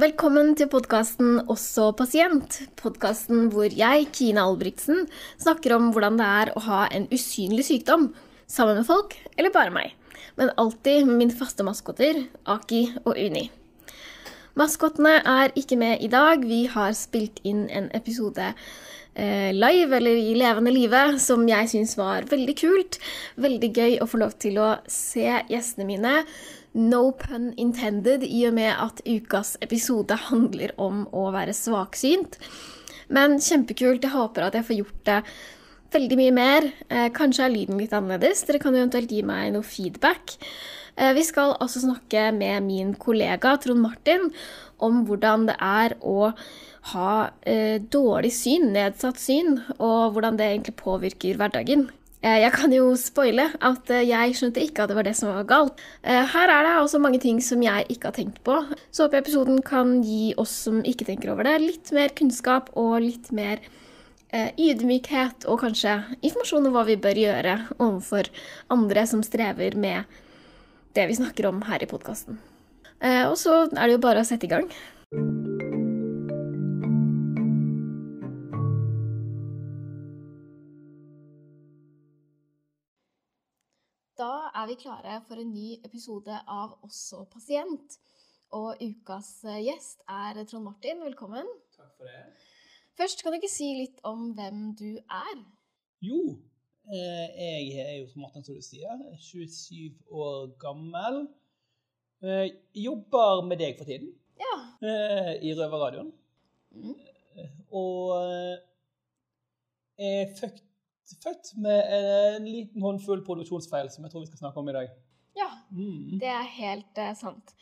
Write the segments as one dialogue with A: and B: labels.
A: Velkommen til podkasten Også pasient. Podkasten hvor jeg, Kine Albrigtsen, snakker om hvordan det er å ha en usynlig sykdom. Sammen med folk, eller bare meg. Men alltid med mine faste maskotter, Aki og Uni. Maskottene er ikke med i dag. Vi har spilt inn en episode eh, live, eller i levende live, som jeg syns var veldig kult. Veldig gøy å få lov til å se gjestene mine. No pun intended, i og med at ukas episode handler om å være svaksynt. Men kjempekult. Jeg håper at jeg får gjort det veldig mye mer. Eh, kanskje er lyden litt annerledes. Dere kan jo eventuelt gi meg noe feedback. Eh, vi skal også snakke med min kollega Trond Martin om hvordan det er å ha eh, dårlig syn, nedsatt syn, og hvordan det egentlig påvirker hverdagen. Eh, Jeg kan jo spoile at eh, jeg skjønte ikke at det var det som var galt. Eh, Her er det også mange ting som jeg ikke har tenkt på. Så håper jeg episoden kan gi oss som ikke tenker over det, litt mer kunnskap og litt mer ydmykhet og kanskje informasjon om hva vi bør gjøre overfor andre som strever med det vi snakker om her i podkasten. Og så er det jo bare å sette i gang. Er vi klare for en ny episode av Også pasient. Og ukas eh, gjest er Trond Martin. Velkommen.
B: Takk for det.
A: Først kan du ikke si litt om hvem du er?
B: Jo, eh, jeg er jo som Martin, som du sier, 27 år gammel. Jeg jobber med deg for tiden
A: Ja.
B: eh, i Røverradioen.
A: Mm.
B: Og er født, født med en liten håndfull produksjonsfeil, som jeg tror vi skal snakke om i dag.
A: Ja,
B: Mm.
A: det er helt uh, sant.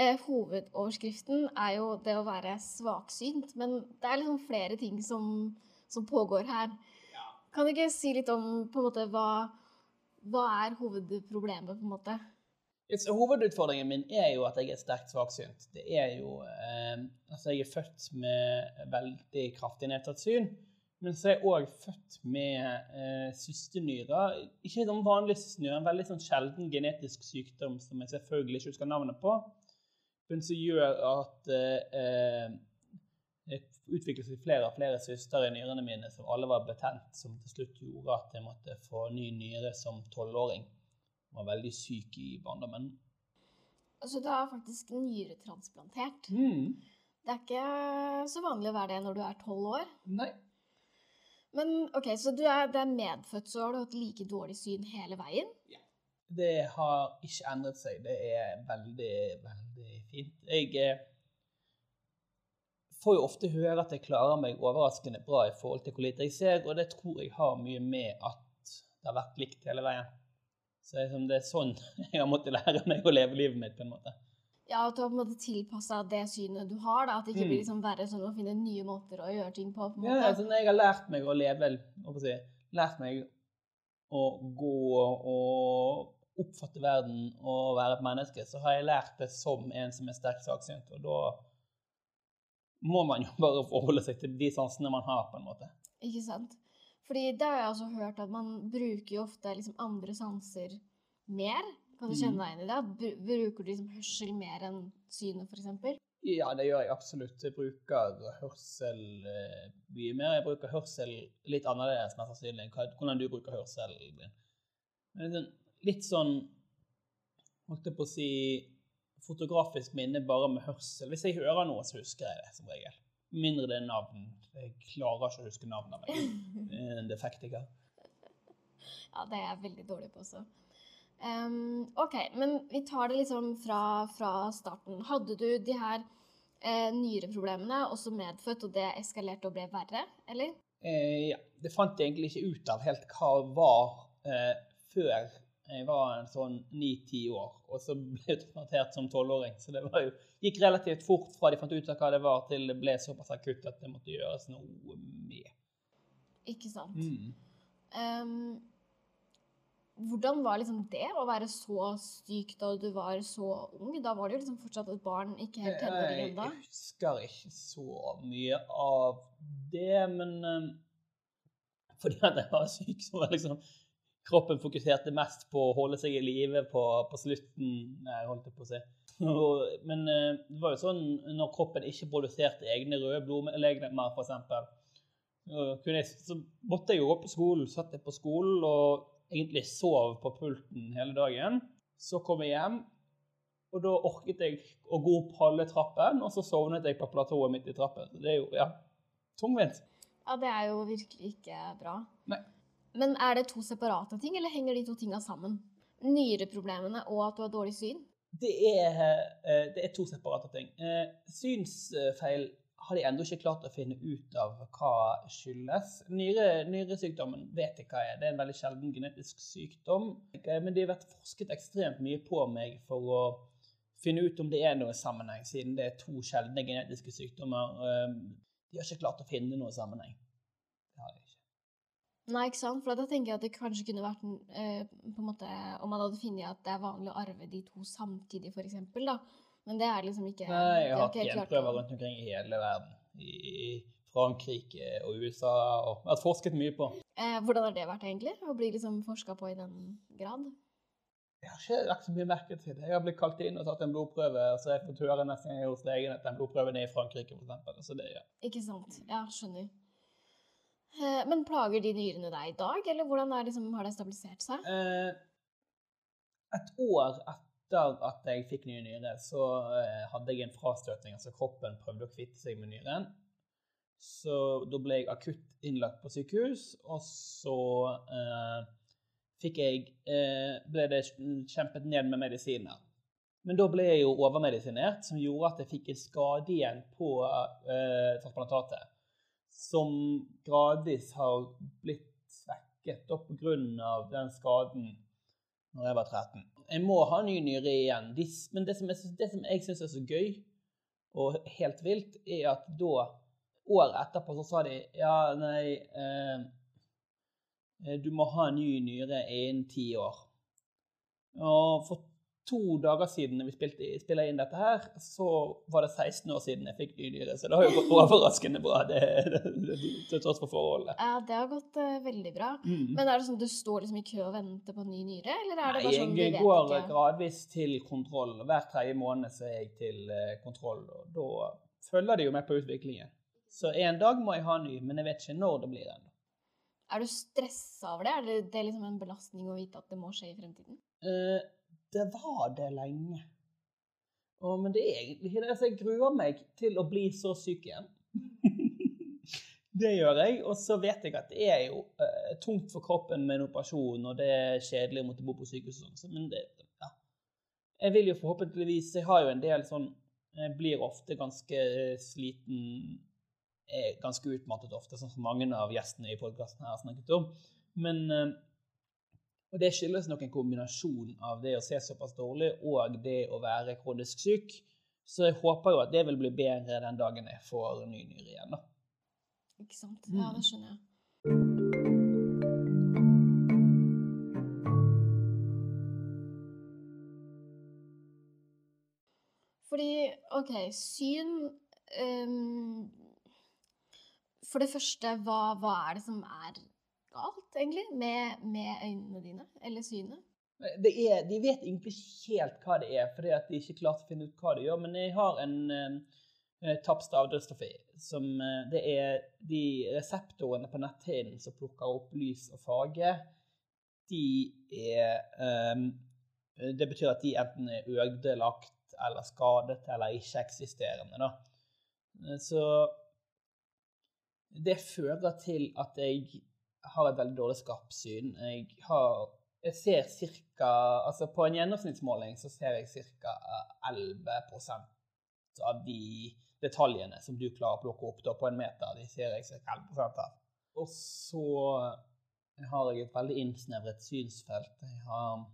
A: Uh, hovedoverskriften er jo det å være svaksynt, men det er liksom flere ting som, som pågår her.
B: Ja.
A: Kan du ikke si litt om på en måte hva, hva er hovedproblemet, på en måte?
B: Hovedutfordringen min er jo at jeg er sterkt svaksynt. Det er jo eh, Altså, jeg er født med veldig kraftig nedtatt syn. Men så er jeg òg født med eh, cystenyrer. Ikke sånn vanlig cystenyre, en veldig sånn sjelden genetisk sykdom som jeg selvfølgelig ikke husker navnet på, men som gjør at eh, det utviklet seg flere og flere syster i nyrene mine som alle var betent, som til slutt gjorde at jeg måtte få ny nyre som tolvåring. Var veldig syk i barndommen.
A: Altså, du er faktisk nyretransplantert.
B: Mm.
A: Det er ikke så vanlig å være det når du er tolv år.
B: Nei.
A: Men ok, så er, det er medfødt, så har du hatt like dårlig syn hele veien? Ja.
B: Det har ikke endret seg. Det er veldig, veldig fint. Jeg eh, får jo ofte høre at jeg klarer meg overraskende bra i forhold til hvor lite jeg ser, og det tror jeg har mye med at det har vært likt hele veien. Så det er sånn jeg har måttet lære meg å leve livet mitt, på en måte.
A: Ja, at du har på en måte tilpassa det synet du har, da. At det ikke
B: Mm.
A: blir liksom verre sånn å finne nye måter å gjøre ting på. på en
B: Ja, altså, når jeg har lært meg å leve å si, Lært meg å gå og oppfatte verden og være et menneske, så har jeg lært det som en som er sterkt svaksynt. Og da må man jo bare forholde seg til de sansene man har, på en måte.
A: Ikke sant? Fordi det har jeg også hørt at man bruker jo ofte liksom andre sanser mer. Kan du kjenne
B: Mhm.
A: deg inn i det? Bruker du liksom hørsel mer enn synet, f.eks.?
B: Ja, det gjør jeg absolutt. Jeg bruker hørsel eh, mye mer. Jeg bruker hørsel litt annerledes, mest sannsynlig, enn hvordan du bruker hørselen. Men sånn- litt sånn Holdt jeg på å si fotografisk minne bare med hørsel. Hvis jeg hører noe, så husker jeg det som regel. Mindre det er navn. Jeg klarer ikke å huske navnet. Det er en defekt jeg har.
A: Ja, det er jeg veldig dårlig på også. Ehm, ok, men vi tar det liksom fra, fra starten. Hadde du de her eh, nyreproblemene også medfødt, og det eskalerte og ble verre, eller?
B: Eh, ja. Det fant jeg egentlig ikke ut av helt hva var eh, før jeg var en sånn ni-ti år. Og så ble jeg transplantert som tolvåring. Så det var jo, gikk relativt fort fra de fant ut av hva det var, til det ble såpass akutt at det måtte gjøres noe med.
A: Ikke sant?
B: Mm.
A: Ehm, hvordan var liksom det å være så syk da du var så ung? Da var du jo liksom fortsatt et barn, ikke helt tenåring
B: Jeg husker ikke så mye av det, men um, fordi at jeg var syk, så var liksom kroppen fokuserte mest på å holde seg i live på, på slutten Nei, holdt jeg på å si. Men eh, det var jo sånn når kroppen ikke produserte egne røde blodlegemer, f.eks. Så måtte jeg jo gå på skolen, satt jeg på skolen og egentlig sov på pulten hele dagen. Så kom jeg hjem, og da orket jeg å gå opp halve trappen, og så sovnet jeg på platået midt i trappen. Så det er jo, ja, tungvint.
A: Ja, det er jo virkelig ikke bra.
B: Nei.
A: Men er det to separate ting, eller henger de to tinga sammen? Nyreproblemene og at du har dårlig syn?
B: Det er, eh, det er to separate ting. Eh, synsfeil har de ennå ikke klart å finne ut av hva skyldes. Nyre, nyresykdommen vet jeg hva er. Det er en veldig sjelden genetisk sykdom. Men de har vært forsket ekstremt mye på meg for å finne ut om det er noen sammenheng, siden det er to sjeldne genetiske sykdommer. Eh, de har ikke klart å finne noen sammenheng. Det har de ikke.
A: Nei, ikke sant? For da tenker jeg at det kanskje kunne vært eh, på en måte, Om man hadde funnet at det er vanlig å arve de to samtidig, f.eks. Men det er liksom ikke
B: Nei, jeg har hatt
A: er
B: genprøver rundt omkring i hele verden. I Frankrike og USA. Og jeg har forsket mye på.
A: Eh, hvordan har det vært, egentlig? Å bli liksom forska på i den grad?
B: Jeg har ikke lagt så mye merke til det. Jeg har blitt kalt inn og tatt en blodprøve, så jeg får høre neste gang jeg er hos legen at den blodprøven er i Frankrike, f.eks. Så det, ja.
A: Ikke sant. Ja, skjønner. Eh, men plager de nyrene deg i dag, eller hvordan er liksom, har det stabilisert seg?
B: Eh, et år etter at jeg fikk nye nyre, så eh, hadde jeg en frastøtning. Altså kroppen prøvde å kvitte seg med nyren. Så da ble jeg akutt innlagt på sykehus, og så eh, fikk jeg eh, ble det kjempet ned med medisiner. Men da ble jeg jo overmedisinert, som gjorde at jeg fikk en skade igjen på eh, transplantatet. Som gradvis har blitt svekket opp av den skaden når jeg var 13. Jeg må ha ny nyre igjen. Men det som, jeg, det jeg syns er så gøy og helt vilt, er at da, året etterpå, så sa de ja, nei eh, eh, Du må ha ny nyre innen ti år. Og for to dager siden vi spilte, spilla inn dette her, så var det 16 år siden jeg fikk ny nyre. Så det har jo gått overraskende bra, det, det, det, til tross for forholdet.
A: Ja, det har gått uh, veldig bra.
B: Mm.
A: Men er det sånn at du står liksom i kø og venter på en ny nyre, eller er det
B: Nei,
A: bare sånn vi
B: jeg
A: vet
B: går
A: ikke?
B: gradvis til kontroll. Hver tredje måned så er jeg til uh, kontroll, og da følger de jo med på utviklingen. Så en dag må jeg ha ny, men jeg vet ikke når det blir ennå.
A: Er du stressa over det? Er det, det er liksom en belastning å vite at det må skje i fremtiden?
B: Eh, det var det lenge. Å, men det er egentlig ikke det. Så jeg gruer meg til å bli så syk igjen. det gjør jeg. Og så vet jeg at det er jo uh, tungt for kroppen med en operasjon, og det er kjedelig å måtte bo på sykehus og sånn. så- Men det, ja. Jeg vil jo forhåpentligvis Jeg har jo en del sånn Jeg blir ofte ganske sliten er ganske utmattet ofte, sånn som mange av gjestene i podkasten her har snakket om. Men eh, og det skyldes nok en kombinasjon av det å se såpass dårlig og det å være kronisk syk. Så jeg håper jo at det vil bli bedre den dagen jeg får ny nyre igjen. da.
A: Ikke sant? Ja,
B: Mm.
A: det skjønner jeg. Fordi, OK, syn um, For det første, hva, hva er det som er galt, egentlig, med, med øynene dine? Eller synet?
B: Er, de vet egentlig ikke helt hva det er, fordi at de ikke klarte å finne ut hva de gjør. Men jeg har en uh, tapt stavdystrofi. Som eh, Det er de reseptorene på netthinnen som plukker opp lys og farge. De er ehm, Det betyr at de enten er ødelagt eller skadet eller ikke-eksisterende. da. Eh, Så det fører til at jeg har et veldig dårlig skarpsyn. Jeg, har, jeg ser cirka Altså på en gjennomsnittsmåling så ser jeg ca. 11% av de detaljene som du klarer å plukke opp da på en meter. De ser jeg ca. 11 av. Og så har jeg et veldig innsnevret synsfelt. Jeg har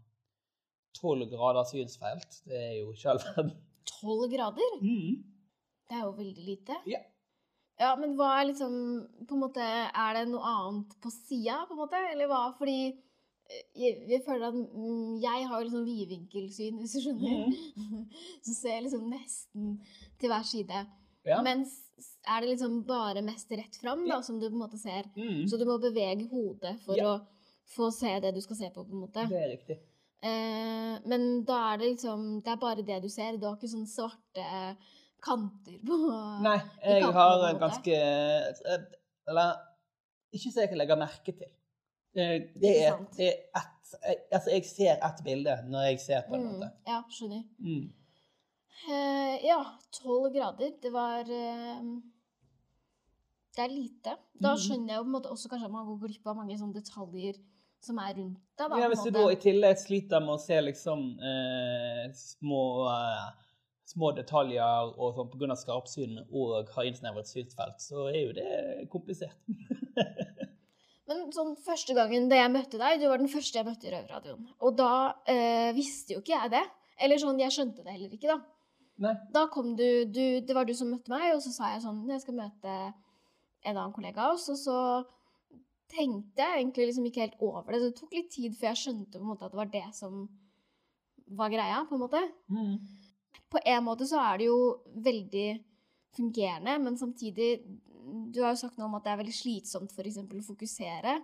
B: 12 grader synsfelt. Det er jo ikke all verden.
A: Tolv grader?
B: Mm.
A: Det er jo veldig lite.
B: Ja.
A: Ja, men hva er liksom på en måte, Er det noe annet på sida, på en måte? Eller hva? Fordi eh, jeg, jeg føler at mm, jeg har jo liksom vidvinkelsyn, hvis du skjønner. Så ser jeg liksom nesten til hver side.
B: Ja.
A: Mens er det liksom bare mest rett fram, da, som du på en måte ser.
B: Mm.
A: Så du må bevege hodet for
B: Ja.
A: å få se det du skal se på, på en måte.
B: Det er riktig.
A: Eh, men da er det liksom Det er bare det du ser. Du har ikke sånne svarte kanter på
B: Nei, jeg har
A: en
B: ganske Eller ikke så jeg kan legge merke til. Det, er, det er ett Altså, jeg ser ett bilde når jeg ser på en
A: Mm,
B: måte.
A: ja, skjønner.
B: Mm.
A: Uh, ja, tolv grader. Det var uh, Det er lite. Da
B: Mhm.
A: skjønner jeg jo på en måte også kanskje at man går glipp av mange sånne detaljer som er rundt deg.
B: Ja, hvis du da i tillegg sliter med å se liksom uh, små, eh, små detaljer og sånn pga. skarpsyn og har innsnevret synsfelt, så er jo det komplisert.
A: Men sånn første gangen da jeg møtte deg, du var den første jeg møtte i Røverradioen. Og da øh, visste jo ikke jeg det. Eller sånn, jeg skjønte det heller ikke, da.
B: Nei.
A: Da kom du, du Det var du som møtte meg, og så sa jeg sånn Jeg skal møte en annen kollega av oss, og så tenkte jeg egentlig liksom ikke helt over det. Så det tok litt tid før jeg skjønte på en måte at det var det som var greia, på en måte.
B: Mm.
A: På en måte så er det jo veldig fungerende, men samtidig Du har jo sagt noe om at det er veldig slitsomt eksempel å fokusere.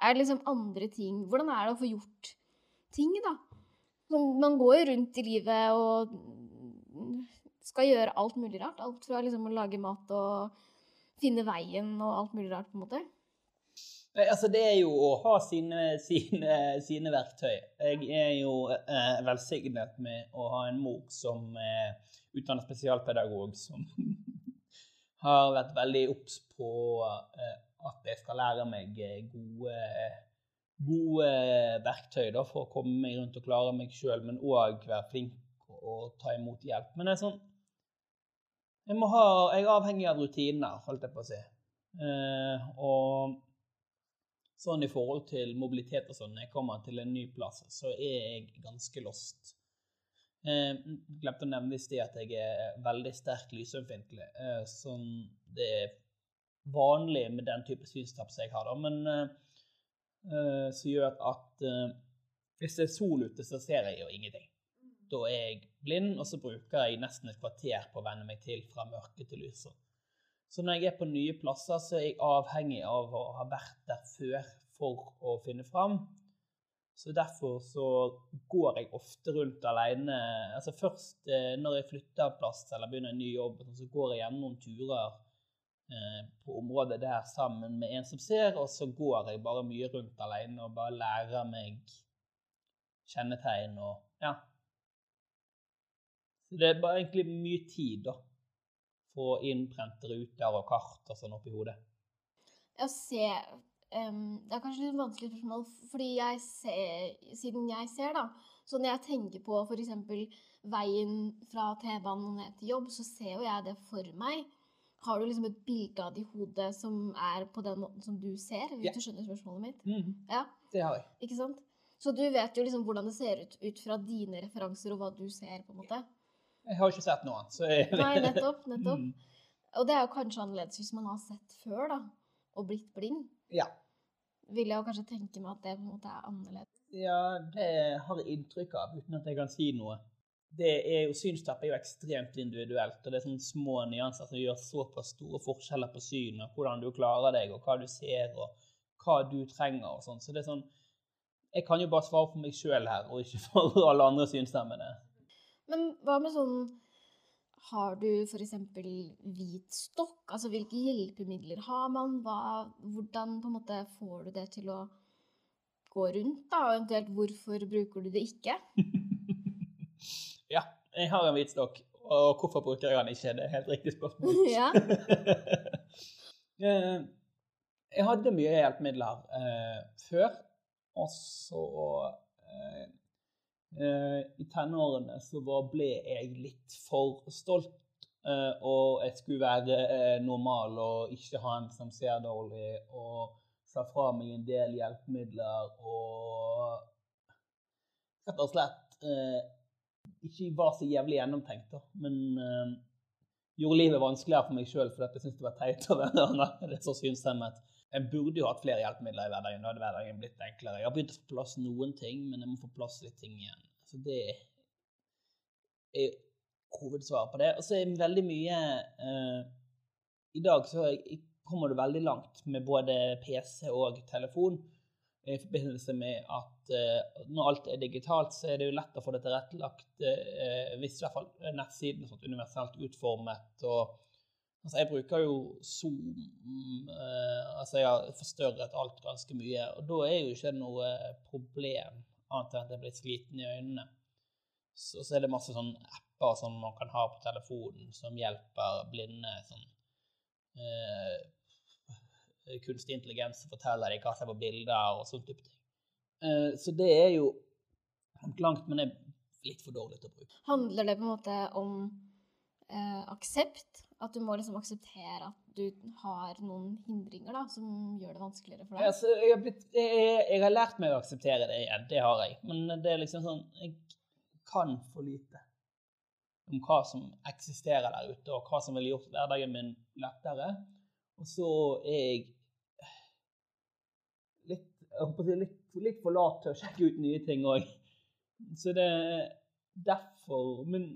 A: Er det liksom andre ting Hvordan er det å få gjort ting, da? Man går jo rundt i livet og skal gjøre alt mulig rart. Alt fra liksom å lage mat og finne veien og alt mulig rart, på en måte.
B: Nei, Altså, det er jo å ha sine, sine, sine verktøy. Jeg er jo eh, velsignet med å ha en mor som eh, utdannet spesialpedagog, som har vært veldig obs på eh, at jeg skal lære meg eh, gode, gode verktøy da, for å komme meg rundt og klare meg sjøl, men òg være flink og ta imot hjelp. Men det er sånn Jeg, ha, jeg er avhengig av rutiner, holdt jeg på å si. Eh, og sånn i forhold til mobilitet og sånn, når jeg kommer til en ny plass, så er jeg ganske lost. Eh, glemte å nevne i sted at jeg er veldig sterkt lysømfintlig. Eh, sånn det er vanlig med den type synstap som jeg har, da. Men eh, eh, som gjør at eh, hvis det er sol ute, så ser jeg jo ingenting. Da er jeg blind, og så bruker jeg nesten et kvarter på å venne meg til fra mørke til lyset. Så når jeg er på nye plasser, så er jeg avhengig av å ha vært der før for å finne fram. Så derfor så går jeg ofte rundt alene. Altså først eh, når jeg flytter plass eller begynner en ny jobb, så går jeg gjennom turer eh, på området der sammen med en som ser, og så går jeg bare mye rundt alene og bare lærer meg kjennetegn og ja. Så det er bare egentlig mye tid, da. Få innbrent ruter og kart og sånn oppi hodet.
A: Ja, se um, Det er kanskje litt vanskelig spørsmål, fordi jeg ser, siden jeg ser, da Så når jeg tenker på f.eks. veien fra T-banen og ned til jobb, så ser jo jeg det for meg. Har du liksom et bilde av det i hodet som er på den måten som du ser? Hvis
B: Ja.
A: du skjønner spørsmålet mitt?
B: Mm.
A: Ja,
B: Det har jeg.
A: ikke sant? Så du vet jo liksom hvordan det ser ut ut fra dine referanser og hva du ser, på en måte.
B: Jeg har ikke sett noe annet, jeg
A: Nei, nettopp. nettopp.
B: Mm.
A: Og det er jo kanskje annerledes hvis man har sett før, da, og blitt blind.
B: Ja.
A: Vil jeg jo kanskje tenke meg at det på en måte er annerledes.
B: Ja, det har jeg inntrykk av, uten at jeg kan si noe. Det er jo, Synstap er jo ekstremt individuelt, og det er sånne små nyanser som gjør såpass store forskjeller på syn, og hvordan du klarer deg, og hva du ser, og hva du trenger, og sånn. Så det er sånn Jeg kan jo bare svare for meg sjøl her, og ikke for alle andre synstemmede.
A: Men hva med sånn Har du f.eks. hvit stokk? Altså hvilke hjelpemidler har man? Hva, hvordan på en måte får du det til å gå rundt, da? Og eventuelt hvorfor bruker du det ikke?
B: Ja, jeg har en hvit stokk, og hvorfor bruker jeg den ikke? Det er helt riktig spørsmål.
A: ja.
B: Eh, jeg hadde mye hjelpemidler eh, før, og så eh, eh, I tenårene så ble jeg litt for stolt, eh, og jeg skulle være eh, normal og ikke ha en som ser dårlig, og sa fra meg en del hjelpemidler og rett og slett eh, ikke var så jævlig gjennomtenkt, da, men eh, gjorde livet vanskeligere for meg sjøl fordi jeg syntes det var teit å være annerledes og synshemmet. Jeg burde jo hatt flere hjelpemidler i hverdagen. Da hadde hverdagen blitt enklere. Jeg har begynt å få plass noen ting, men jeg må få plass litt ting igjen. Så det er hovedsvaret på det. Og så er det veldig mye eh, I dag så er kommer du veldig langt med både PC og telefon. i forbindelse med at eh, når alt er digitalt, så er det jo lett å få det tilrettelagt, eh, hvis i hvert fall nettsiden er sånn universelt utformet. og altså Jeg bruker jo Zoom eh, altså Jeg har forstørret alt ganske mye, og da er jo ikke noe problem, annet enn at jeg blir sliten i øynene. Så, så er det masse sånn apper som man kan ha på telefonen som hjelper blinde. sånn eh, kunstig intelligens forteller deg hva som er på bilder og sånn type ting. Eh, så det er jo langt, men er litt for dårlig til å bruke.
A: Handler det på en måte om eh, aksept? At du må liksom akseptere at du har noen hindringer da, som gjør det vanskeligere for deg?
B: Altså, jeg, har blitt, jeg, jeg, har lært meg å akseptere det igjen, det har jeg. Men det er liksom sånn Jeg kan for lite om hva som eksisterer der ute, og hva som ville gjort hverdagen min lettere. Og så er jeg litt, litt, litt for lat til å sjekke ut nye ting òg. Så det er derfor Men,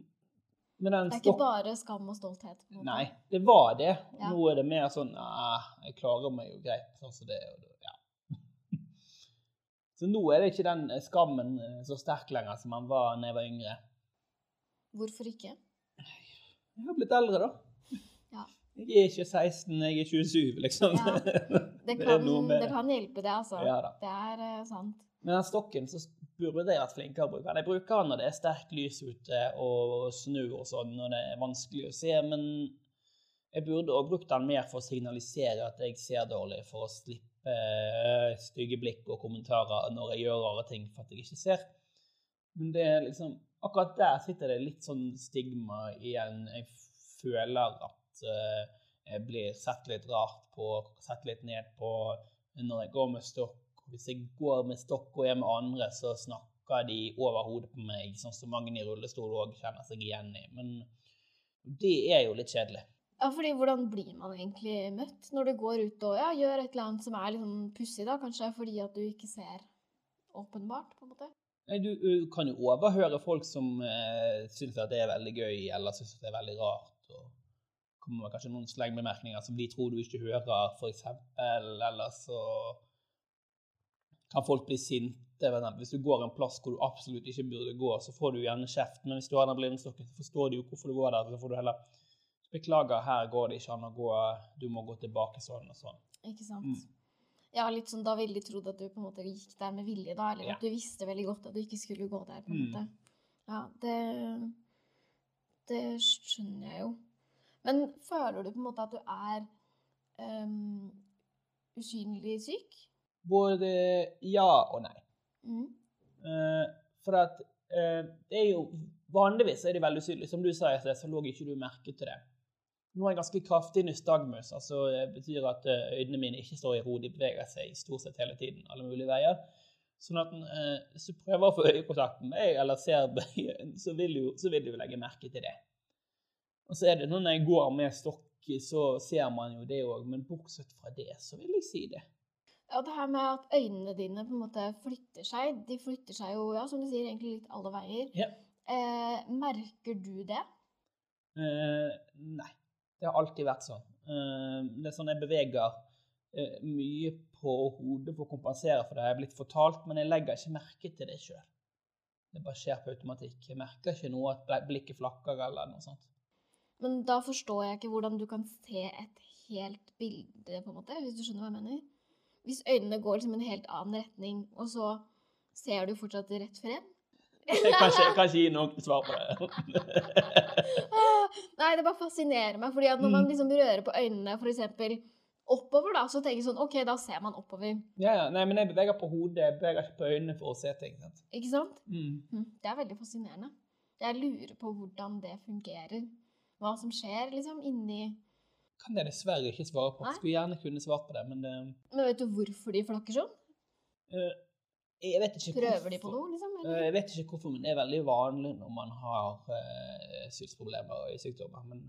A: Det er ikke bare skam og stolthet?
B: Nei, det var det. Ja. Nå er det mer sånn Jeg klarer meg jo greit sånn som det er. Ja. Så nå er det ikke den skammen eh, så sterk lenger som man var da jeg var yngre.
A: Hvorfor ikke?
B: Jeg har blitt eldre, da.
A: Ja.
B: Jeg er ikke 16, jeg er 27, liksom.
A: Det, kan, det, det, kan, hjelpe, det, altså. Ja, det er uh, sant.
B: Men den stokken så burde jeg vært flinkere å bruke den. Jeg bruker den når det er sterkt lys ute og snø og sånn, når det er vanskelig å se. Men jeg burde òg brukt den mer for å signalisere at jeg ser dårlig, for å slippe uh, stygge blikk og kommentarer når jeg gjør rare ting for at jeg ikke ser. Men det er liksom Akkurat der sitter det litt sånn stigma igjen. Jeg føler at uh, jeg blir sett litt rart på, sett litt ned på når jeg går med stokk. Hvis jeg går med stokk og er med andre, så snakker de over hodet på meg, sånn som mange i rullestol òg kjenner seg igjen i. Men det er jo litt kjedelig.
A: Ja, fordi Hvordan blir man egentlig møtt når du går ut og ja, gjør et eller annet som er litt sånn pussig, da, kanskje fordi at du ikke ser åpenbart? på en måte?
B: Du, du kan jo overhøre folk som eh, syns at det er veldig gøy, eller syns det er veldig rart. og kommer kanskje noen slengbemerkninger som de tror du ikke hører, f.eks. Eller så kan folk bli sinte. Hvis du går en plass hvor du absolutt ikke burde gå, så får du gjerne kjeft. Men hvis du har den blindestokken, så forstår de jo hvorfor du går der. Så får du heller Beklager, her går det ikke an å gå. Du må gå tilbake sånn og sånn.
A: Ikke sant. Mm. Ja, litt sånn, Da ville de trodd at du på en måte gikk der med vilje, da, eller ja. at du visste veldig godt at du ikke skulle gå der. på en mm. måte. Ja, det, det skjønner jeg jo. Men føler du på en måte at du er um, usynlig syk?
B: Både ja og nei. Mm. Uh, for at uh, det er jo Vanligvis er det veldig usynlig. Som du sa, så lå ikke du merke til det. Nå har jeg ganske kraftig nystagmus. altså Det betyr at eh, øynene mine ikke står i ro. De beveger seg stort sett hele tiden, alle mulige veier. Sånn at eh, hvis du prøver å få øyekontakt med meg, eller ser bøyen, så vil, du, så vil du legge merke til det. Og så er det når jeg går med stokk, så ser man jo det òg, men bortsett fra det, så vil jeg si det.
A: Ja, det her med at øynene dine på en måte flytter seg, de flytter seg jo, ja, som du sier, egentlig litt alle veier.
B: Ja.
A: Eh, merker du det?
B: Eh, nei. Det har alltid vært sånn. Eh, det er sånn jeg beveger eh, mye på hodet for å kompensere for det. Jeg er blitt fortalt, men jeg legger ikke merke til det sjøl. Det bare skjer på automatikk. Jeg merker ikke noe at blikket flakker eller noe sånt.
A: Men da forstår jeg ikke hvordan du kan se et helt bilde, på en måte, hvis du skjønner hva jeg mener. Hvis øynene går liksom en helt annen retning, og så ser du fortsatt rett frem,
B: jeg kan ikke, jeg kan ikke gi noe svar på det.
A: Nei, det bare fascinerer meg. fordi at når man mm. liksom rører på øynene, f.eks. oppover, da, så tenker jeg sånn OK, da ser man oppover.
B: Ja, ja. Nei, men jeg beveger på hodet, jeg beveger ikke på øynene for å se ting. Sant?
A: Ikke sant?
B: Mm.
A: Hm, det er veldig fascinerende. Jeg lurer på hvordan det fungerer. Hva som skjer liksom inni
B: Kan jeg dessverre ikke svare på. Nei? Skulle gjerne kunne svart på det, men det
A: Men vet du hvorfor de flakker sånn?
B: Uh, jeg vet ikke
A: Prøver hvorfor. de på noe, liksom?
B: Eller? Eh, jeg vet ikke hvorfor, men det er veldig vanlig når man har uh, synsproblemer og øyesykdommer. Men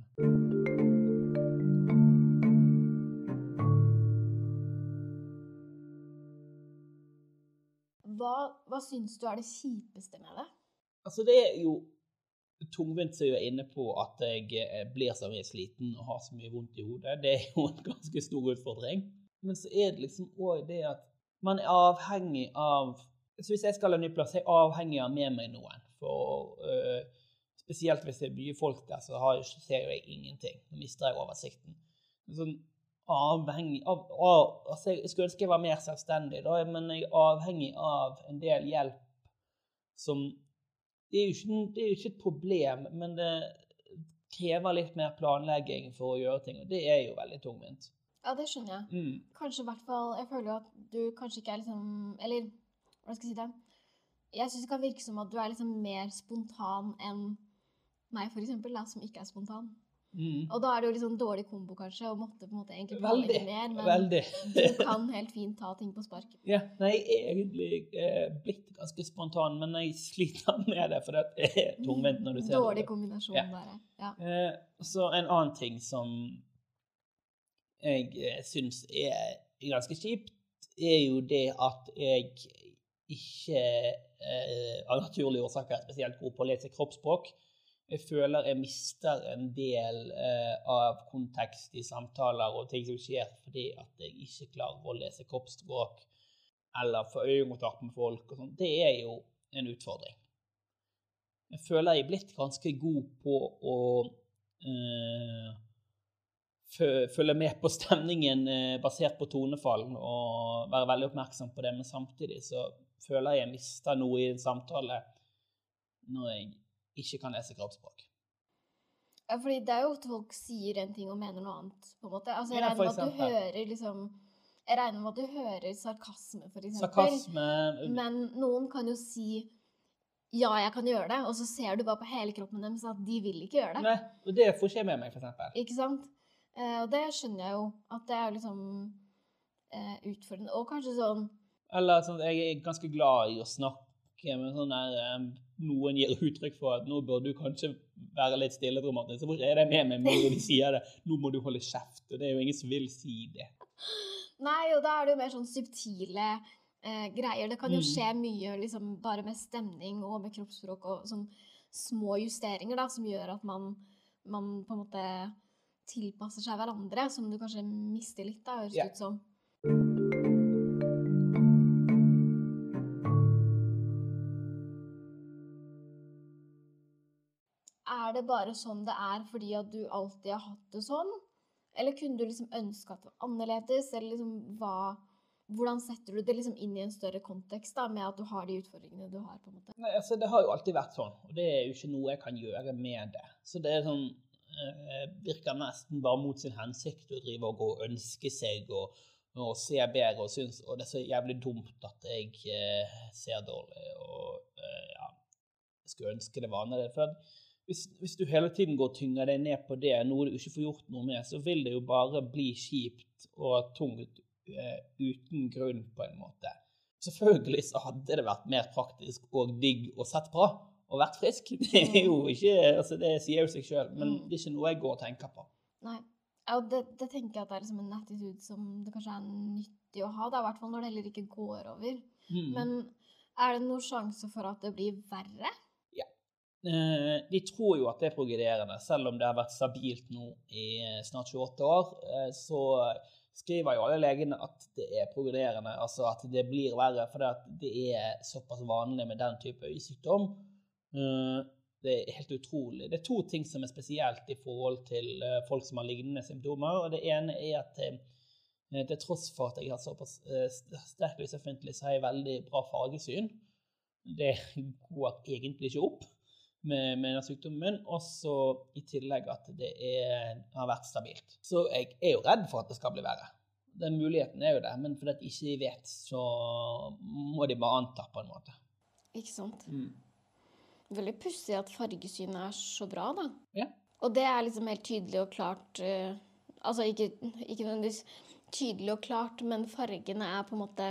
A: Hva, hva syns du er det kjipeste med det?
B: Altså, det er jo tungvint som jeg er inne på at jeg eh, blir så mye sliten og har så mye vondt i hodet. Det er jo en ganske stor utfordring. Men så er det liksom òg det at man er avhengig av så Hvis jeg skal ha ny plass, er jeg avhengig av med meg noen. For uh, Spesielt hvis det er mye folk der, så har, ser jeg ingenting. Da mister jeg oversikten. Sånn avhengig av, av altså Jeg skulle ønske jeg var mer selvstendig, da, men jeg er avhengig av en del hjelp som Det er jo ikke, det er ikke et problem, men det krever litt mer planlegging for å gjøre ting, og det er jo veldig tungvint.
A: Ja, det skjønner jeg.
B: Mm.
A: Kanskje i hvert fall Jeg føler jo at du kanskje ikke er liksom Eller hvordan skal jeg si det? Jeg syns det kan virke som at du er liksom mer spontan enn meg, for eksempel, da, som ikke er spontan.
B: Mm.
A: Og da er det jo litt sånn dårlig kombo, kanskje, og måtte på en måte egentlig planlegge mer, men
B: Veldig.
A: du kan helt fint ta ting på spark.
B: Ja, nei, jeg er egentlig eh, blitt ganske spontan, men jeg sliter med det, for det er tungvint når du ser
A: Dårlig
B: det.
A: kombinasjon,
B: Ja.
A: bare. Ja.
B: Eh, så en annen ting som jeg eh, syns er ganske kjipt, er jo det at jeg ikke eh, av naturlige årsaker er spesielt god på å lese kroppsspråk. Jeg føler jeg mister en del eh, av kontekst i samtaler og ting som skjer fordi at jeg ikke klarer å lese kroppsspråk eller få øyekontakt med folk og sånn. Det er jo en utfordring. Jeg føler jeg er blitt ganske god på å eh, følge med på stemningen eh, basert på tonefall og være veldig oppmerksom på det, men samtidig så føler jeg jeg mister noe i en samtale når jeg ikke kan lese kroppsspråk.
A: Ja, fordi det er jo at folk sier en ting og mener noe annet, på en måte. Altså, jeg
B: Ja,
A: regner med at du hører liksom Jeg regner med at du hører sarkasme, for eksempel.
B: Sarkasme
A: Men noen kan jo si ja, jeg kan gjøre det, og så ser du bare på hele kroppen deres at de vil ikke gjøre det.
B: Nei, og det får ikke jeg med meg, for eksempel.
A: Ikke sant? Eh, og det skjønner jeg jo, at det er liksom eh, utfordrende. Og kanskje sånn
B: Eller sånn, jeg er ganske glad i å snakke med sånn der eh, Noen gir uttrykk for at nå bør du kanskje være litt stille dramatisk. Så er det med meg når de sier det. Nå må du holde kjeft. Og det er jo ingen som vil si det.
A: Nei, og da er det jo mer sånn subtile eh, greier. Det kan jo
B: Mm.
A: skje mye liksom bare med stemning og med kroppsspråk og sånn små justeringer da, som gjør at man, man på en måte tilpasser seg hverandre, som du kanskje mister litt, da, høres det
B: Ja.
A: ut som. Det bare sånn det er fordi at du alltid har hatt det sånn? Eller kunne du liksom ønske at det var annerledes? Eller liksom hva Hvordan setter du det liksom inn i en større kontekst da, med at du har de utfordringene du har? på en måte?
B: Nei, altså, det har jo alltid vært sånn, og det er jo ikke noe jeg kan gjøre med det. Så det er sånn eh, Virker nesten bare mot sin hensikt å drive og gå og ønske seg og, og se bedre og synes Og det er så jævlig dumt at jeg eh, ser dårlig og eh, ja skulle ønske det var annerledes. Hvis, hvis du hele tiden går og tynger deg ned på det, noe du ikke får gjort noe med, så vil det jo bare bli kjipt og tungt eh, uten grunn, på en måte. Selvfølgelig så hadde det vært mer praktisk og digg og sett bra og vært frisk. Det er jo ikke, altså det sier jo seg sjøl, men
A: Mm.
B: det er ikke noe jeg går og tenker på.
A: Nei. Og det, det tenker jeg at det er liksom en attitude som det kanskje er nyttig å ha, i hvert fall når det heller ikke går over.
B: Mm.
A: Men er det noen sjanse for at det blir verre?
B: Eh, de tror jo at det er progrederende, selv om det har vært stabilt nå i eh, snart 28 år. eh, Så skriver jo alle legene at det er progrederende, altså at det blir verre, fordi det er såpass vanlig med den type øyesykdom. Det er helt utrolig. Det er to ting som er spesielt i forhold til folk som har lignende symptomer. og Det ene er at til tross for at jeg har såpass sterk lyseffentlig, så har jeg veldig bra fargesyn. Det går egentlig ikke opp med, med denne sykdommen. Og så i tillegg at det er, har vært stabilt. Så jeg er jo redd for at det skal bli verre. Den muligheten er jo der, men fordi at ikke vet, så må de bare anta på en måte.
A: Ikke sant?
B: Mm.
A: Veldig pussig at fargesynet er så bra, da.
B: Ja.
A: Og det er liksom helt tydelig og klart eh, Altså ikke, ikke nødvendigvis tydelig og klart, men fargene er på en måte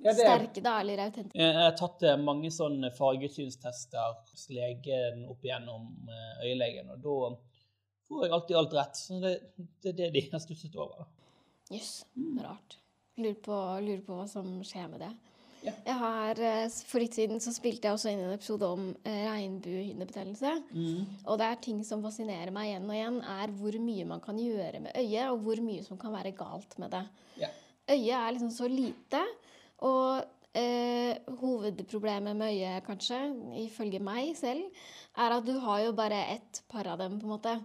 B: Ja, er-
A: sterke, da, eller autentiske.
B: Jeg har tatt eh, mange sånne fargesynstester hos legen opp igjennom eh, øyelegen, og da får jeg alltid alt rett. Så det, det er det de har stusset over.
A: Jøss, yes, rart. Lurer på, lurer på hva som skjer med det.
B: Ja.
A: Jeg har, eh, For litt siden så spilte jeg også inn en episode om regnbuehinnebetennelse. Mm. Og det er ting som fascinerer meg igjen og igjen, er hvor mye man kan gjøre med øyet, og hvor mye som kan være galt med det.
B: Ja.
A: Øyet er liksom så lite, Og eh, hovedproblemet med øyet, kanskje, ifølge meg selv, er at du har jo bare ett par av dem, på en måte.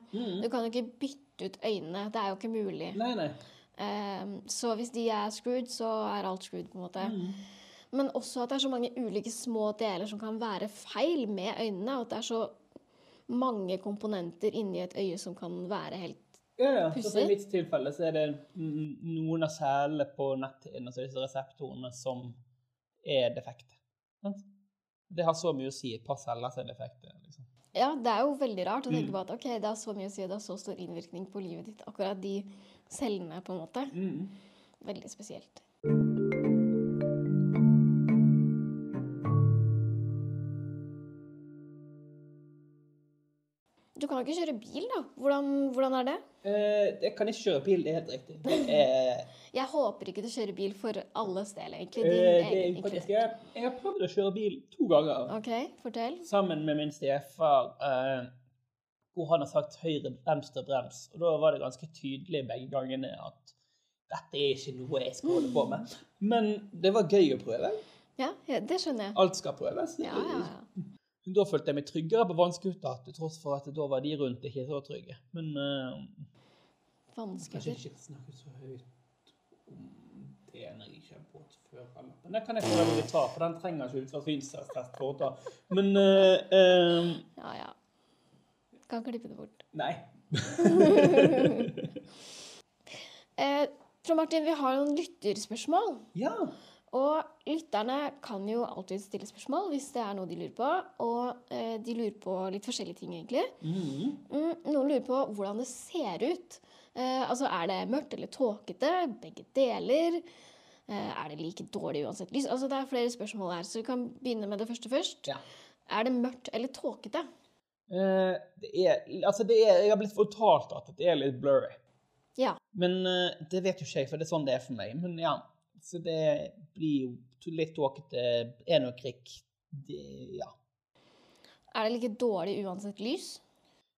A: Du kan jo ikke bytte ut øynene. Det er jo ikke mulig.
B: Nei, nei.
A: Eh, så hvis de er screwed, så er alt screwed, på en måte. Men også at det er så mange ulike små deler som kan være feil med øynene. Og at det er så mange komponenter inni et øye som kan være helt
B: Ja, ja. Så I mitt tilfelle så er det mm, noen av cellene på netthinnen, altså disse reseptorene, som er defekte. Det har så mye å si. Et par celler som er defekte. Liksom.
A: Ja, det er jo veldig rart å tenke på at ok, det har så mye å si, og det har så stor innvirkning på livet ditt. Akkurat de cellene, på en måte.
B: Mm.
A: Veldig spesielt. Du kan jo ikke kjøre bil, da. Hvordan, hvordan er det?
B: Eh, jeg kan ikke kjøre bil, det er helt riktig. Er,
A: Jeg håper ikke du kjører bil for alles del, egentlig.
B: eh, det er
A: egen
B: faktisk jeg, jeg har prøvd å kjøre bil to ganger.
A: OK, fortell.
B: Sammen med min stefar, eh, hvor han har sagt høyre, venstre brems. Og da var det ganske tydelig begge gangene at dette er ikke noe jeg skal holde på med. Men det var gøy å prøve.
A: Ja, ja det skjønner jeg.
B: Alt skal prøves.
A: Ja, ja, ja.
B: Da følte jeg meg tryggere på vannskuta, til tross for at da var de rundt ikke så trygge. Men uh, kanskje ikke snakke så høyt om det når jeg ikke har båtførerlappen. Men det kan jeg prøve å ta, for den trenger ikke ultrasynstest for å ta. Men uh, eh,
A: Ja, ja. Kan klippe det bort.
B: Nei.
A: Eh, Trond Martin, vi har noen lytterspørsmål.
B: Ja.
A: Og lytterne kan jo alltid stille spørsmål hvis det er noe de lurer på. Og eh, de lurer på litt forskjellige ting, egentlig.
B: Mhm.
A: Mm, noen lurer på hvordan det ser ut. Eh, altså, er det mørkt eller tåkete? Begge deler. Eh, er det like dårlig uansett lys? Altså, det er flere spørsmål her, så vi kan begynne med det første først.
B: Ja.
A: Er det mørkt eller tåkete?
B: Det er, altså det er, jeg har blitt fortalt at det er litt blurry.
A: Ja.
B: Men det vet jo ikke jeg, for det er sånn det er for meg. Men ja, så det blir jo litt tåkete. Noe krikk. Det, ja.
A: Er det like dårlig uansett lys?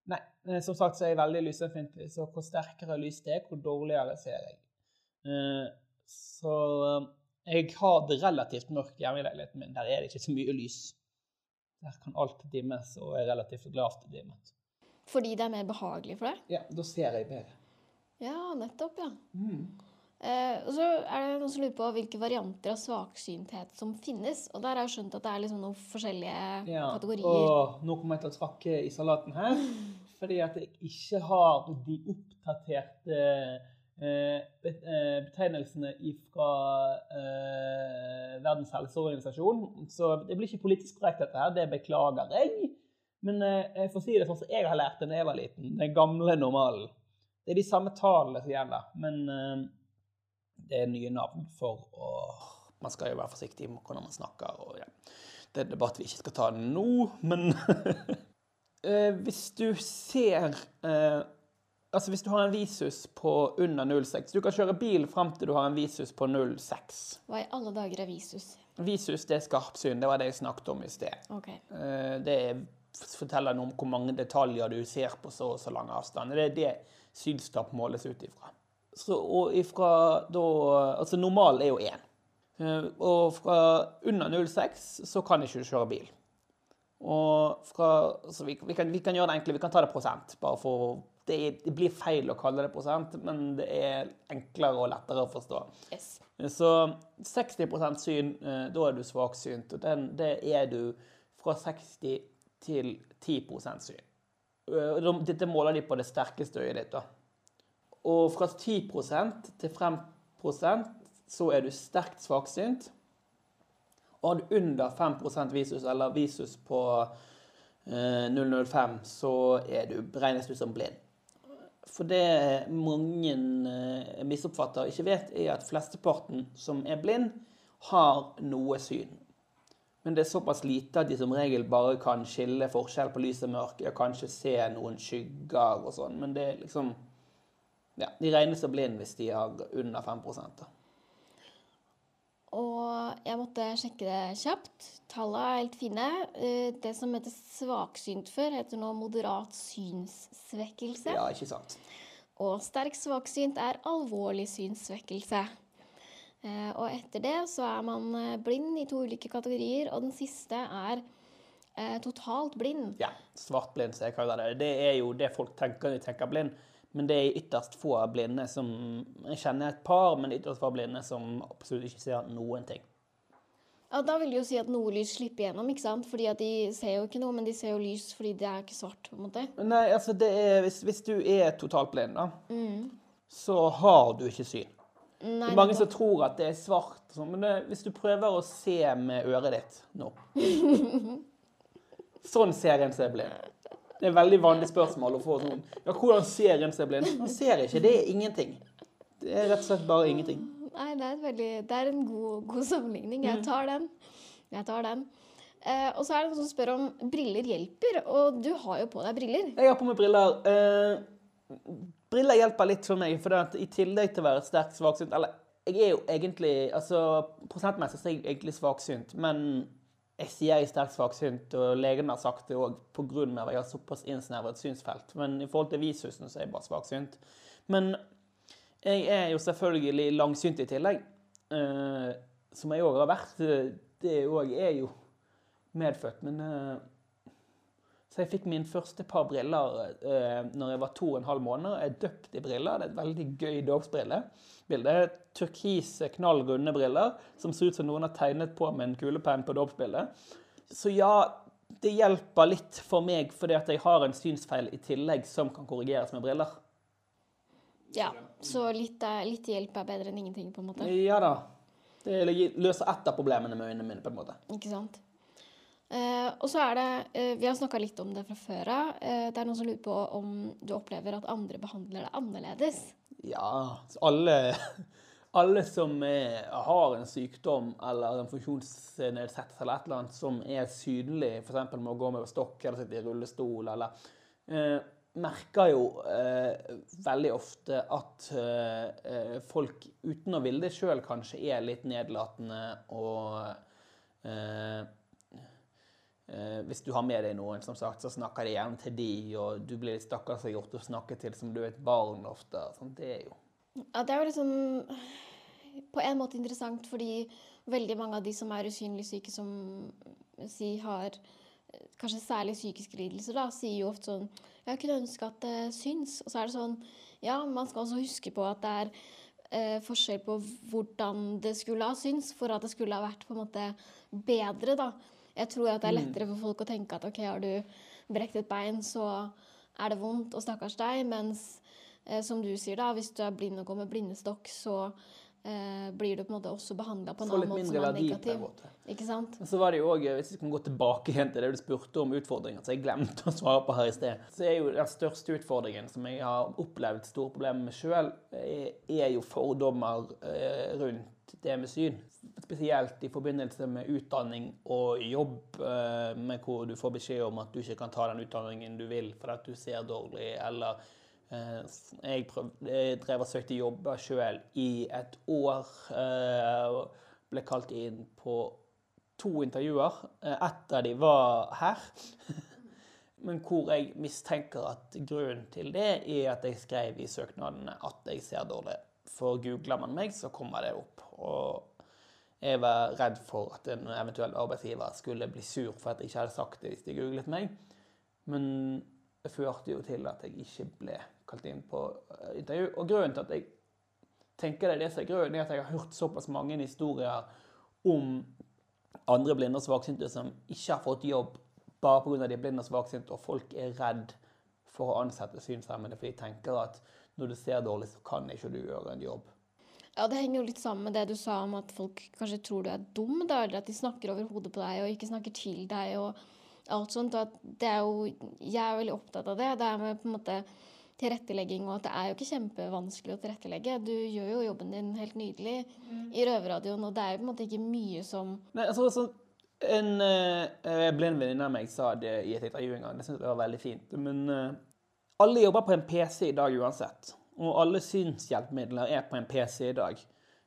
B: Nei, som sagt så er jeg veldig lysømfintlig, så hvor sterkere lys det er, hvor dårligere ser jeg. Eh, så eh, jeg har det relativt mørkt hjemme i leiligheten min. Der er det ikke så mye lys. Der kan alt dimmes, og er relativt lavt dimmet.
A: Fordi det er mer behagelig for deg?
B: Ja, da ser jeg bedre.
A: Ja, nettopp, ja.
B: Mm.
A: Eh, og så er det noen som lurer på hvilke varianter av svaksynthet som finnes. Og der har jeg skjønt at det er liksom noen forskjellige
B: Ja.
A: kategorier.
B: Og nå kommer jeg til å trakke i salaten her, fordi at jeg ikke har de oppdaterte eh, eh, betegnelsene fra eh, Verdens helseorganisasjon. Så det blir ikke politisk korrekt, dette her. Det beklager jeg. Men jeg får si det sånn som jeg har lært det da jeg var liten. Den gamle normalen. Det er de samme tallene som gjelder, men det er nye navn for å Man skal jo være forsiktig med hvordan man snakker. og ja. Det er en debatt vi ikke skal ta nå, men eh, Hvis du ser eh, Altså hvis du har en visus på under 0,6 Du kan kjøre bil frem til du har en visus på 0,6.
A: Hva i alle dager er visus?
B: Visus det er skarpsyn. Det var det jeg snakket om i sted.
A: Okay.
B: Eh, Det forteller noe om hvor mange detaljer du ser på så og så lang avstand. Det er det synstap måles ut ifra. Så, og ifra da Altså normal er jo én. Eh, Og fra under 0,6 så kan ikke du kjøre bil. Og fra Så vi, vi, kan, vi kan gjøre det enkelt. Vi kan ta det prosent. Bare for det, er- det blir feil å kalle det prosent, men det er enklere og lettere å forstå.
A: Yes.
B: Så 60% syn, eh, da er du svaksynt. Og den, det er du fra 60 til 10% syn. Eh, Dette måler de på det sterkeste øyet ditt. da. Og fra 10% til 5% så er du sterkt svaksynt. Og har du under 5% visus, eller visus på eh, 005, så er du, regnes du som blind. For det mange misoppfatter og ikke vet, er at flesteparten som er blind, har noe syn. Men det er såpass lite at de som regel bare kan skille forskjell på lys og mørke, og kanskje se noen skygger og sånn. Men det er liksom Ja, de regnes som blind hvis de har under 5 da.
A: Og jeg måtte sjekke det kjapt. Tallene er helt fine. Eh, Det som heter svaksynt før, heter nå moderat synssvekkelse.
B: Ja, ikke sant?
A: Og sterk svaksynt er alvorlig synssvekkelse. Eh, og etter det så er man eh, blind i to ulike kategorier, og den siste er totalt blind.
B: Ja, svartblind, som jeg kaller det. Det er jo det folk tenker når de tenker blind. Men det er ytterst få blinde som Jeg kjenner et par, men det er ytterst få blinde som absolutt ikke ser noen ting.
A: Ja, Da vil det jo si at noe lys slipper gjennom, ikke sant? Fordi at de ser jo ikke noe, men de ser jo lys fordi det er ikke svart, på en måte.
B: Nei, altså det er Hvis, hvis du er totalt blind, da, så har du ikke syn.
A: Nei,
B: Det er mange
A: nettopp.
B: som tror at det er svart, sånn, men det, hvis du prøver å se med øret ditt nå Sånn ser en som er blind. Det er et veldig vanlig spørsmål å få sånn Ja, hvordan ser en er blind? Man ser ikke. Det er ingenting. Det er rett og slett bare ingenting.
A: Nei, det er, veldig, det er en god, god sammenligning. Jeg tar den. Jeg tar den. Eh, og så er det noen som spør om briller hjelper, og du har jo på deg briller.
B: Jeg har på meg briller. Eh, briller hjelper litt for meg, for i tillegg til å være sterkt svaksynt Eller jeg er jo egentlig altså Prosentmessig så er jeg egentlig svaksynt, men jeg sier jeg er sterkt svaksynt, og legen har sagt det òg pga. at jeg har såpass innsnevret synsfelt. Men i forhold til visusen så er jeg bare svaksynt. Men jeg er jo selvfølgelig langsynt i tillegg, eh, som jeg òg har vært. Det òg er jo medfødt. Men eh, så jeg fikk min første par briller eh, når jeg var to og en halv måned. Jeg er døpt i briller. Det er et veldig gøy dåpsbrille. Bildet. Turkise, knallrunde briller som ser ut som noen har tegnet på med en kulepenn på dåpsbildet. Så ja, det hjelper litt for meg fordi at jeg har en synsfeil i tillegg som kan korrigeres med briller.
A: Ja, Så litt, er- litt hjelp er bedre enn ingenting, på en måte.
B: Ja da. Det løser ett av problemene med øynene mine, på en måte.
A: Ikke sant? Eh, og så er det eh, Vi har snakka litt om det fra før av. Eh, det er noen som lurer på om du opplever at andre behandler deg annerledes.
B: Ja, alle, alle som er, har en sykdom eller en funksjonsnedsettelse eller et eller annet som er synlig, f.eks. med å gå med stokk eller sitte i rullestol, eller eh, merker jo eh, veldig ofte at eh, folk uten å ville det sjøl kanskje er litt nedlatende og hvis du har med deg noen, som sagt, så snakker de gjerne til de, og du blir litt stakkarsliggjort å snakke til som du er et barn ofte. Sånn, det er jo
A: Ja, det er jo liksom på en måte interessant, fordi veldig mange av de som er usynlig syke, som si har eh, kanskje særlig psykiske lidelser, da, sier jo ofte sånn Jeg kunne ønske at det syns. Og så er det sånn Ja, man skal også huske på at det er eh, forskjell på hvordan det skulle ha syns, for at det skulle ha vært på en måte bedre, da. Jeg tror at det er lettere for folk å tenke at ok, har du brekt et bein, så er det vondt, og stakkars deg. Mens eh, som du sier, da, hvis du er blind og går med blindestokk, så eh, blir du på en måte også behandla på en annen måte som er negativ. Ikke sant?
B: Men så var det jo også, Hvis vi kan gå tilbake igjen til det du spurte om utfordringer, så jeg glemte å svare på her i sted, så er jo den største utfordringen som jeg har opplevd store problemer med sjøl, er jo fordommer eh, rundt det med syn. Spesielt i forbindelse med utdanning og jobb, eh, med hvor du får beskjed om at du ikke kan ta den utdanningen du vil fordi du ser dårlig, eller eh, jeg, prøv, jeg drev og søkte jobber sjøl i et år. eh, ble kalt inn på to intervjuer. Ett av de var her. Men hvor jeg mistenker at grunnen til det er at jeg skrev i søknadene at jeg ser dårlig. For googler man meg, så kommer det opp. Og jeg var redd for at en eventuell arbeidsgiver skulle bli sur for at jeg ikke hadde sagt det hvis de googlet meg. Men det førte jo til at jeg ikke ble kalt inn på eh, intervju. Og grunnen til at jeg tenker det er det som er grunnen, er at jeg har hørt såpass mange historier om andre blinde og svaksynte som ikke har fått jobb bare pga. de er blinde og svaksynte, og folk er redd for å ansette synshemmede, for de tenker at når du ser dårlig, så kan ikke du gjøre en jobb.
A: Ja, det henger jo litt sammen med det du sa om at folk kanskje tror du er dum, da, eller at de snakker over hodet på deg og ikke snakker til deg og alt sånt. Og at det er jo Jeg er veldig opptatt av det. Det er med på en måte tilrettelegging, og at det er jo ikke kjempevanskelig å tilrettelegge. Du gjør jo jobben din helt nydelig i Røverradioen, og det er jo på en måte ikke mye som
B: Nei, altså, altså En uh, blind venninne av meg sa det i et intervju en gang. Det syntes jeg var veldig fint. Men eh, alle jobber på en PC i dag uansett. Og alle synshjelpemidler er på en PC i dag.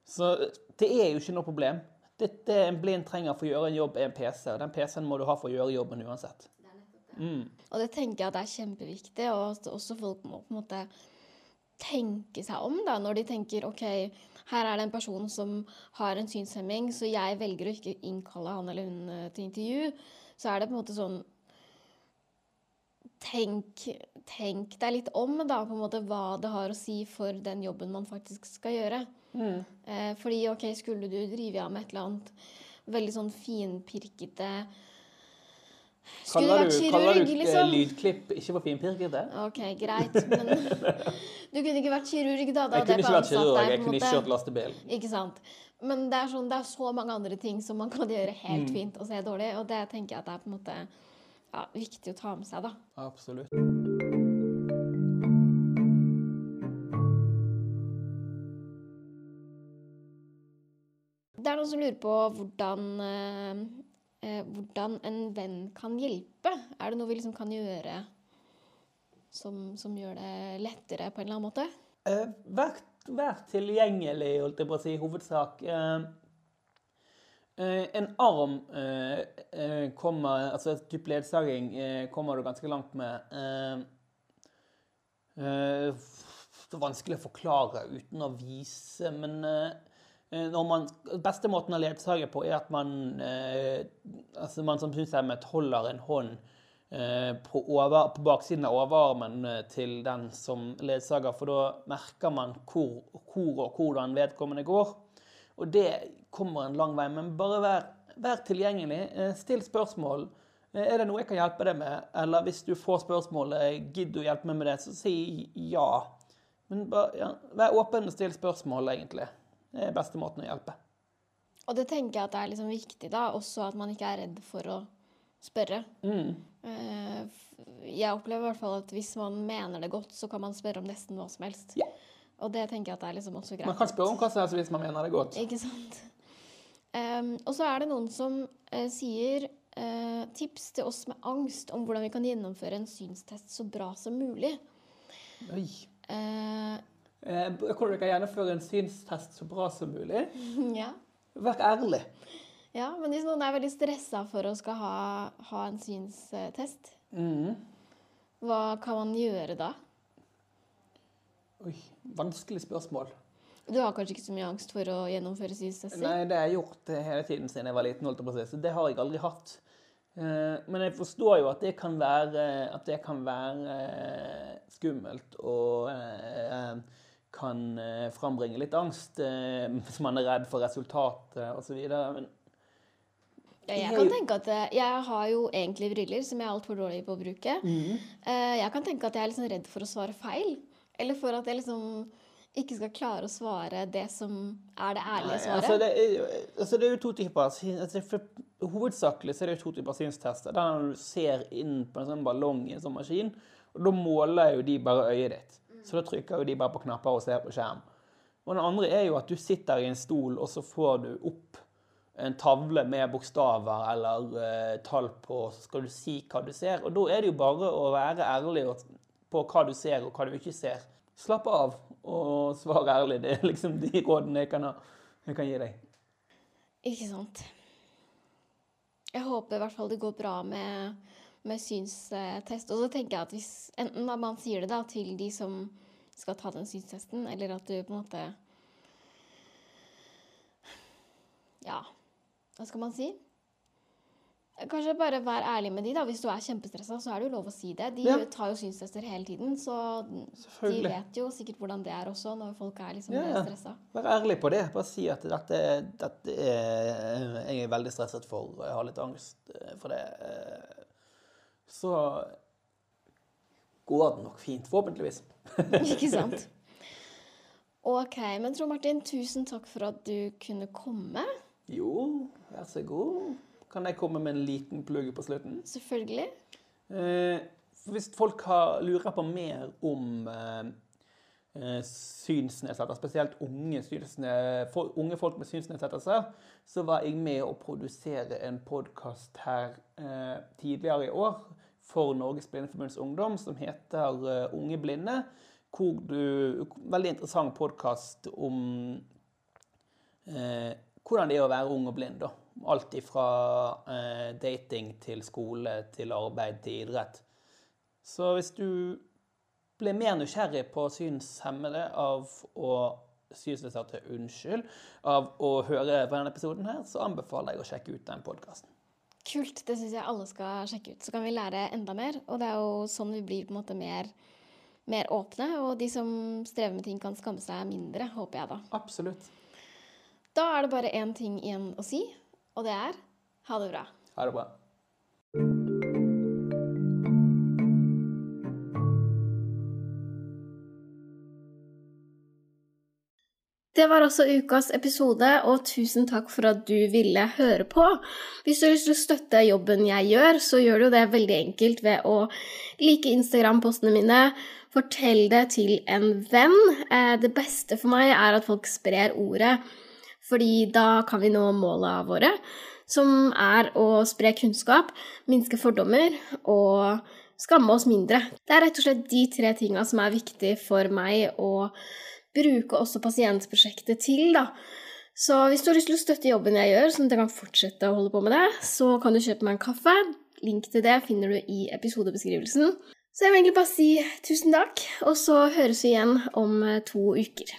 B: Så det er jo ikke noe problem. Det, det en blind trenger for å gjøre en jobb, er en PC. Og den PC-en må du ha for å gjøre jobben uansett. Mm.
A: Og det tenker jeg at er kjempeviktig, og at også folk må på en måte tenke seg om da, når de tenker ok, her er det en person som har en synshemming, så jeg velger å ikke innkalle han eller hun til intervju, så er det på en måte sånn Tenk, tenk deg litt om da, på en måte hva det har å si for den jobben man faktisk skal gjøre. Eh, fordi ok, skulle du drive av med et eller annet veldig sånn finpirkete Skulle
B: Kaller
A: vært
B: kirurg, kaller du eh,
A: liksom.
B: lydklipp ikke for finpirkete?
A: Ok, greit, men du kunne ikke vært kirurg, da. da
B: Jeg kunne ikke vært kirurg,
A: der,
B: jeg kunne ikke kjørt lastebil.
A: Ikke sant? Men det er, sånn, det er så mange andre ting som man kan gjøre helt
B: Mm.
A: fint og se dårlig, og det tenker jeg at det er på en måte ja, viktig å ta med seg, da.
B: Absolutt.
A: Det er noen som lurer på hvordan, eh, eh, hvordan en venn kan hjelpe. Er det noe vi liksom kan gjøre som, som gjør det lettere på en eller annen måte?
B: Eh, vær, vær tilgjengelig, holdt jeg på å si, i hovedsak. Eh, eh, en arm eh, eh, kommer, altså type ledsaging eh, kommer du ganske langt med. Eh, eh, det er vanskelig å forklare uten å vise, men eh, eh, når man, beste måten å ledsage på er at man, eh, altså man som synshemmet holder en hånd eh, på, over, på baksiden av overarmen eh, til den som ledsager, for da merker man hvor, hvor og hvordan vedkommende går. Og det kommer en lang vei, men bare vær, vær tilgjengelig. Eh, Still spørsmål. Eh, Er det noe jeg kan hjelpe deg med? Eller hvis du får spørsmålet 'Gidder du hjelpe meg med det?' så si ja. Men bare, ja, vær åpen og still spørsmål, egentlig. Det er beste måten å hjelpe.
A: Og det tenker jeg at det er liksom viktig, da, også at man ikke er redd for å spørre.
B: Mm.
A: Eh, Jeg opplever i hvert fall at hvis man mener det godt, så kan man spørre om nesten hva som helst.
B: Yeah.
A: Og det tenker jeg at det er liksom også greit.
B: Man kan spørre om hva som helst hvis man mener det godt.
A: Ikke sant? Em, og så er det noen som uh, sier uh, tips til oss med angst om hvordan vi kan gjennomføre en synstest så bra som mulig.
B: Oi. Uh, Hvordan vi kan gjennomføre en synstest så bra som mulig.
A: ja.
B: Vær ærlig.
A: ja, men hvis noen er veldig stressa for å skal ha, ha en synstest,
B: Mm.
A: hva kan man gjøre da?
B: Oi, vanskelig spørsmål.
A: Du har kanskje ikke så mye angst for å gjennomføre synstester?
B: Nei, det har jeg gjort eh, hele tiden siden jeg var liten, holdt på å si, så det har jeg aldri hatt. Eh, Men jeg forstår jo at det kan være, at det kan være eh, skummelt og kan frambringe litt angst hvis man er redd for resultatet osv. Men
A: Ja, jeg kan tenke at jeg har jo egentlig briller som jeg er altfor dårlig på å bruke. Mm. Jeg kan tenke at jeg er liksom redd for å svare feil. Eller for at jeg liksom ikke skal klare å svare det som er det ærlige
B: Nei,
A: svaret.
B: altså, det, er, altså, det er jo to typer altså, Hovedsakelig så er det jo to typer synstester. Den du ser inn på en sånn ballong i en sånn maskin, og da måler jo de bare øyet ditt. Så da trykker jo de bare på knapper og ser på skjerm. Og den andre er jo at du sitter i en stol, og så får du opp en tavle med bokstaver eller uh, tall på, så skal du si hva du ser. Og da er det jo bare å være ærlig på hva du ser og hva du ikke ser. Slapp av og svar ærlig. Det er liksom de rådene jeg kan, ha, jeg kan gi deg.
A: Ikke sant. Jeg håper i hvert fall det går bra med, med synstest. Og så tenker jeg at hvis enten da man sier det da til de som skal ta den synstesten, eller at du på en måte Ja, hva skal man si? Kanskje bare vær ærlig med de da. Hvis du er kjempestressa, så er det jo lov å si det. De
B: Ja.
A: tar jo synstester hele tiden, så de vet jo sikkert hvordan det er også, når folk er liksom
B: Ja,
A: stressa.
B: Vær ærlig på det. Bare si at dette, dette er jeg er veldig stresset for, og jeg har litt angst eh, for det. eh, Så går det nok fint, forhåpentligvis.
A: Ikke sant? Ok, men Trond Martin, tusen takk for at du kunne komme.
B: Jo, vær så god. Kan jeg komme med en liten plugg på slutten?
A: Selvfølgelig.
B: Eh, hvis folk har, lurer på mer om eh, eh, synsnedsettelser, spesielt unge, synsne, for, unge folk med synsnedsettelser, så var jeg med å produsere en podkast her eh, tidligere i år for Norges Blindeforbunds Ungdom som heter eh, Unge blinde. Hvor du, veldig interessant podkast om eh, hvordan det er å være ung og blind. da. Alt ifra eh, dating til skole til arbeid til idrett. Så hvis du blir mer nysgjerrig på synshemmede av å synsleser til unnskyld av å høre på denne episoden her, så anbefaler jeg å sjekke ut den podkasten.
A: Kult. Det syns jeg alle skal sjekke ut. Så kan vi lære enda mer. Og det er jo sånn vi blir på en måte mer, mer åpne. Og de som strever med ting, kan skamme seg mindre, håper jeg da.
B: Absolutt.
A: Da er det bare én ting igjen å si, og det er ha det bra.
B: Ha det bra.
A: Det var også ukas episode, og tusen takk for at du ville høre på. Hvis du har lyst til å støtte jobben jeg gjør, så gjør du det veldig enkelt ved å like Instagram-postene mine, fortell det til en venn. Eh, det beste for meg er at folk sprer ordet, fordi da kan vi nå måla våre, som er å spre kunnskap, minske fordommer og skamme oss mindre. Det er rett og slett de tre tinga som er viktig for meg å bruke også pasientprosjektet til, da. Så hvis du har lyst til å støtte jobben jeg gjør, sånn at jeg kan fortsette å holde på med det, så kan du kjøpe meg en kaffe. Link til det finner du i episodebeskrivelsen. Så jeg vil egentlig bare si tusen takk, og så høres vi igjen om to uker.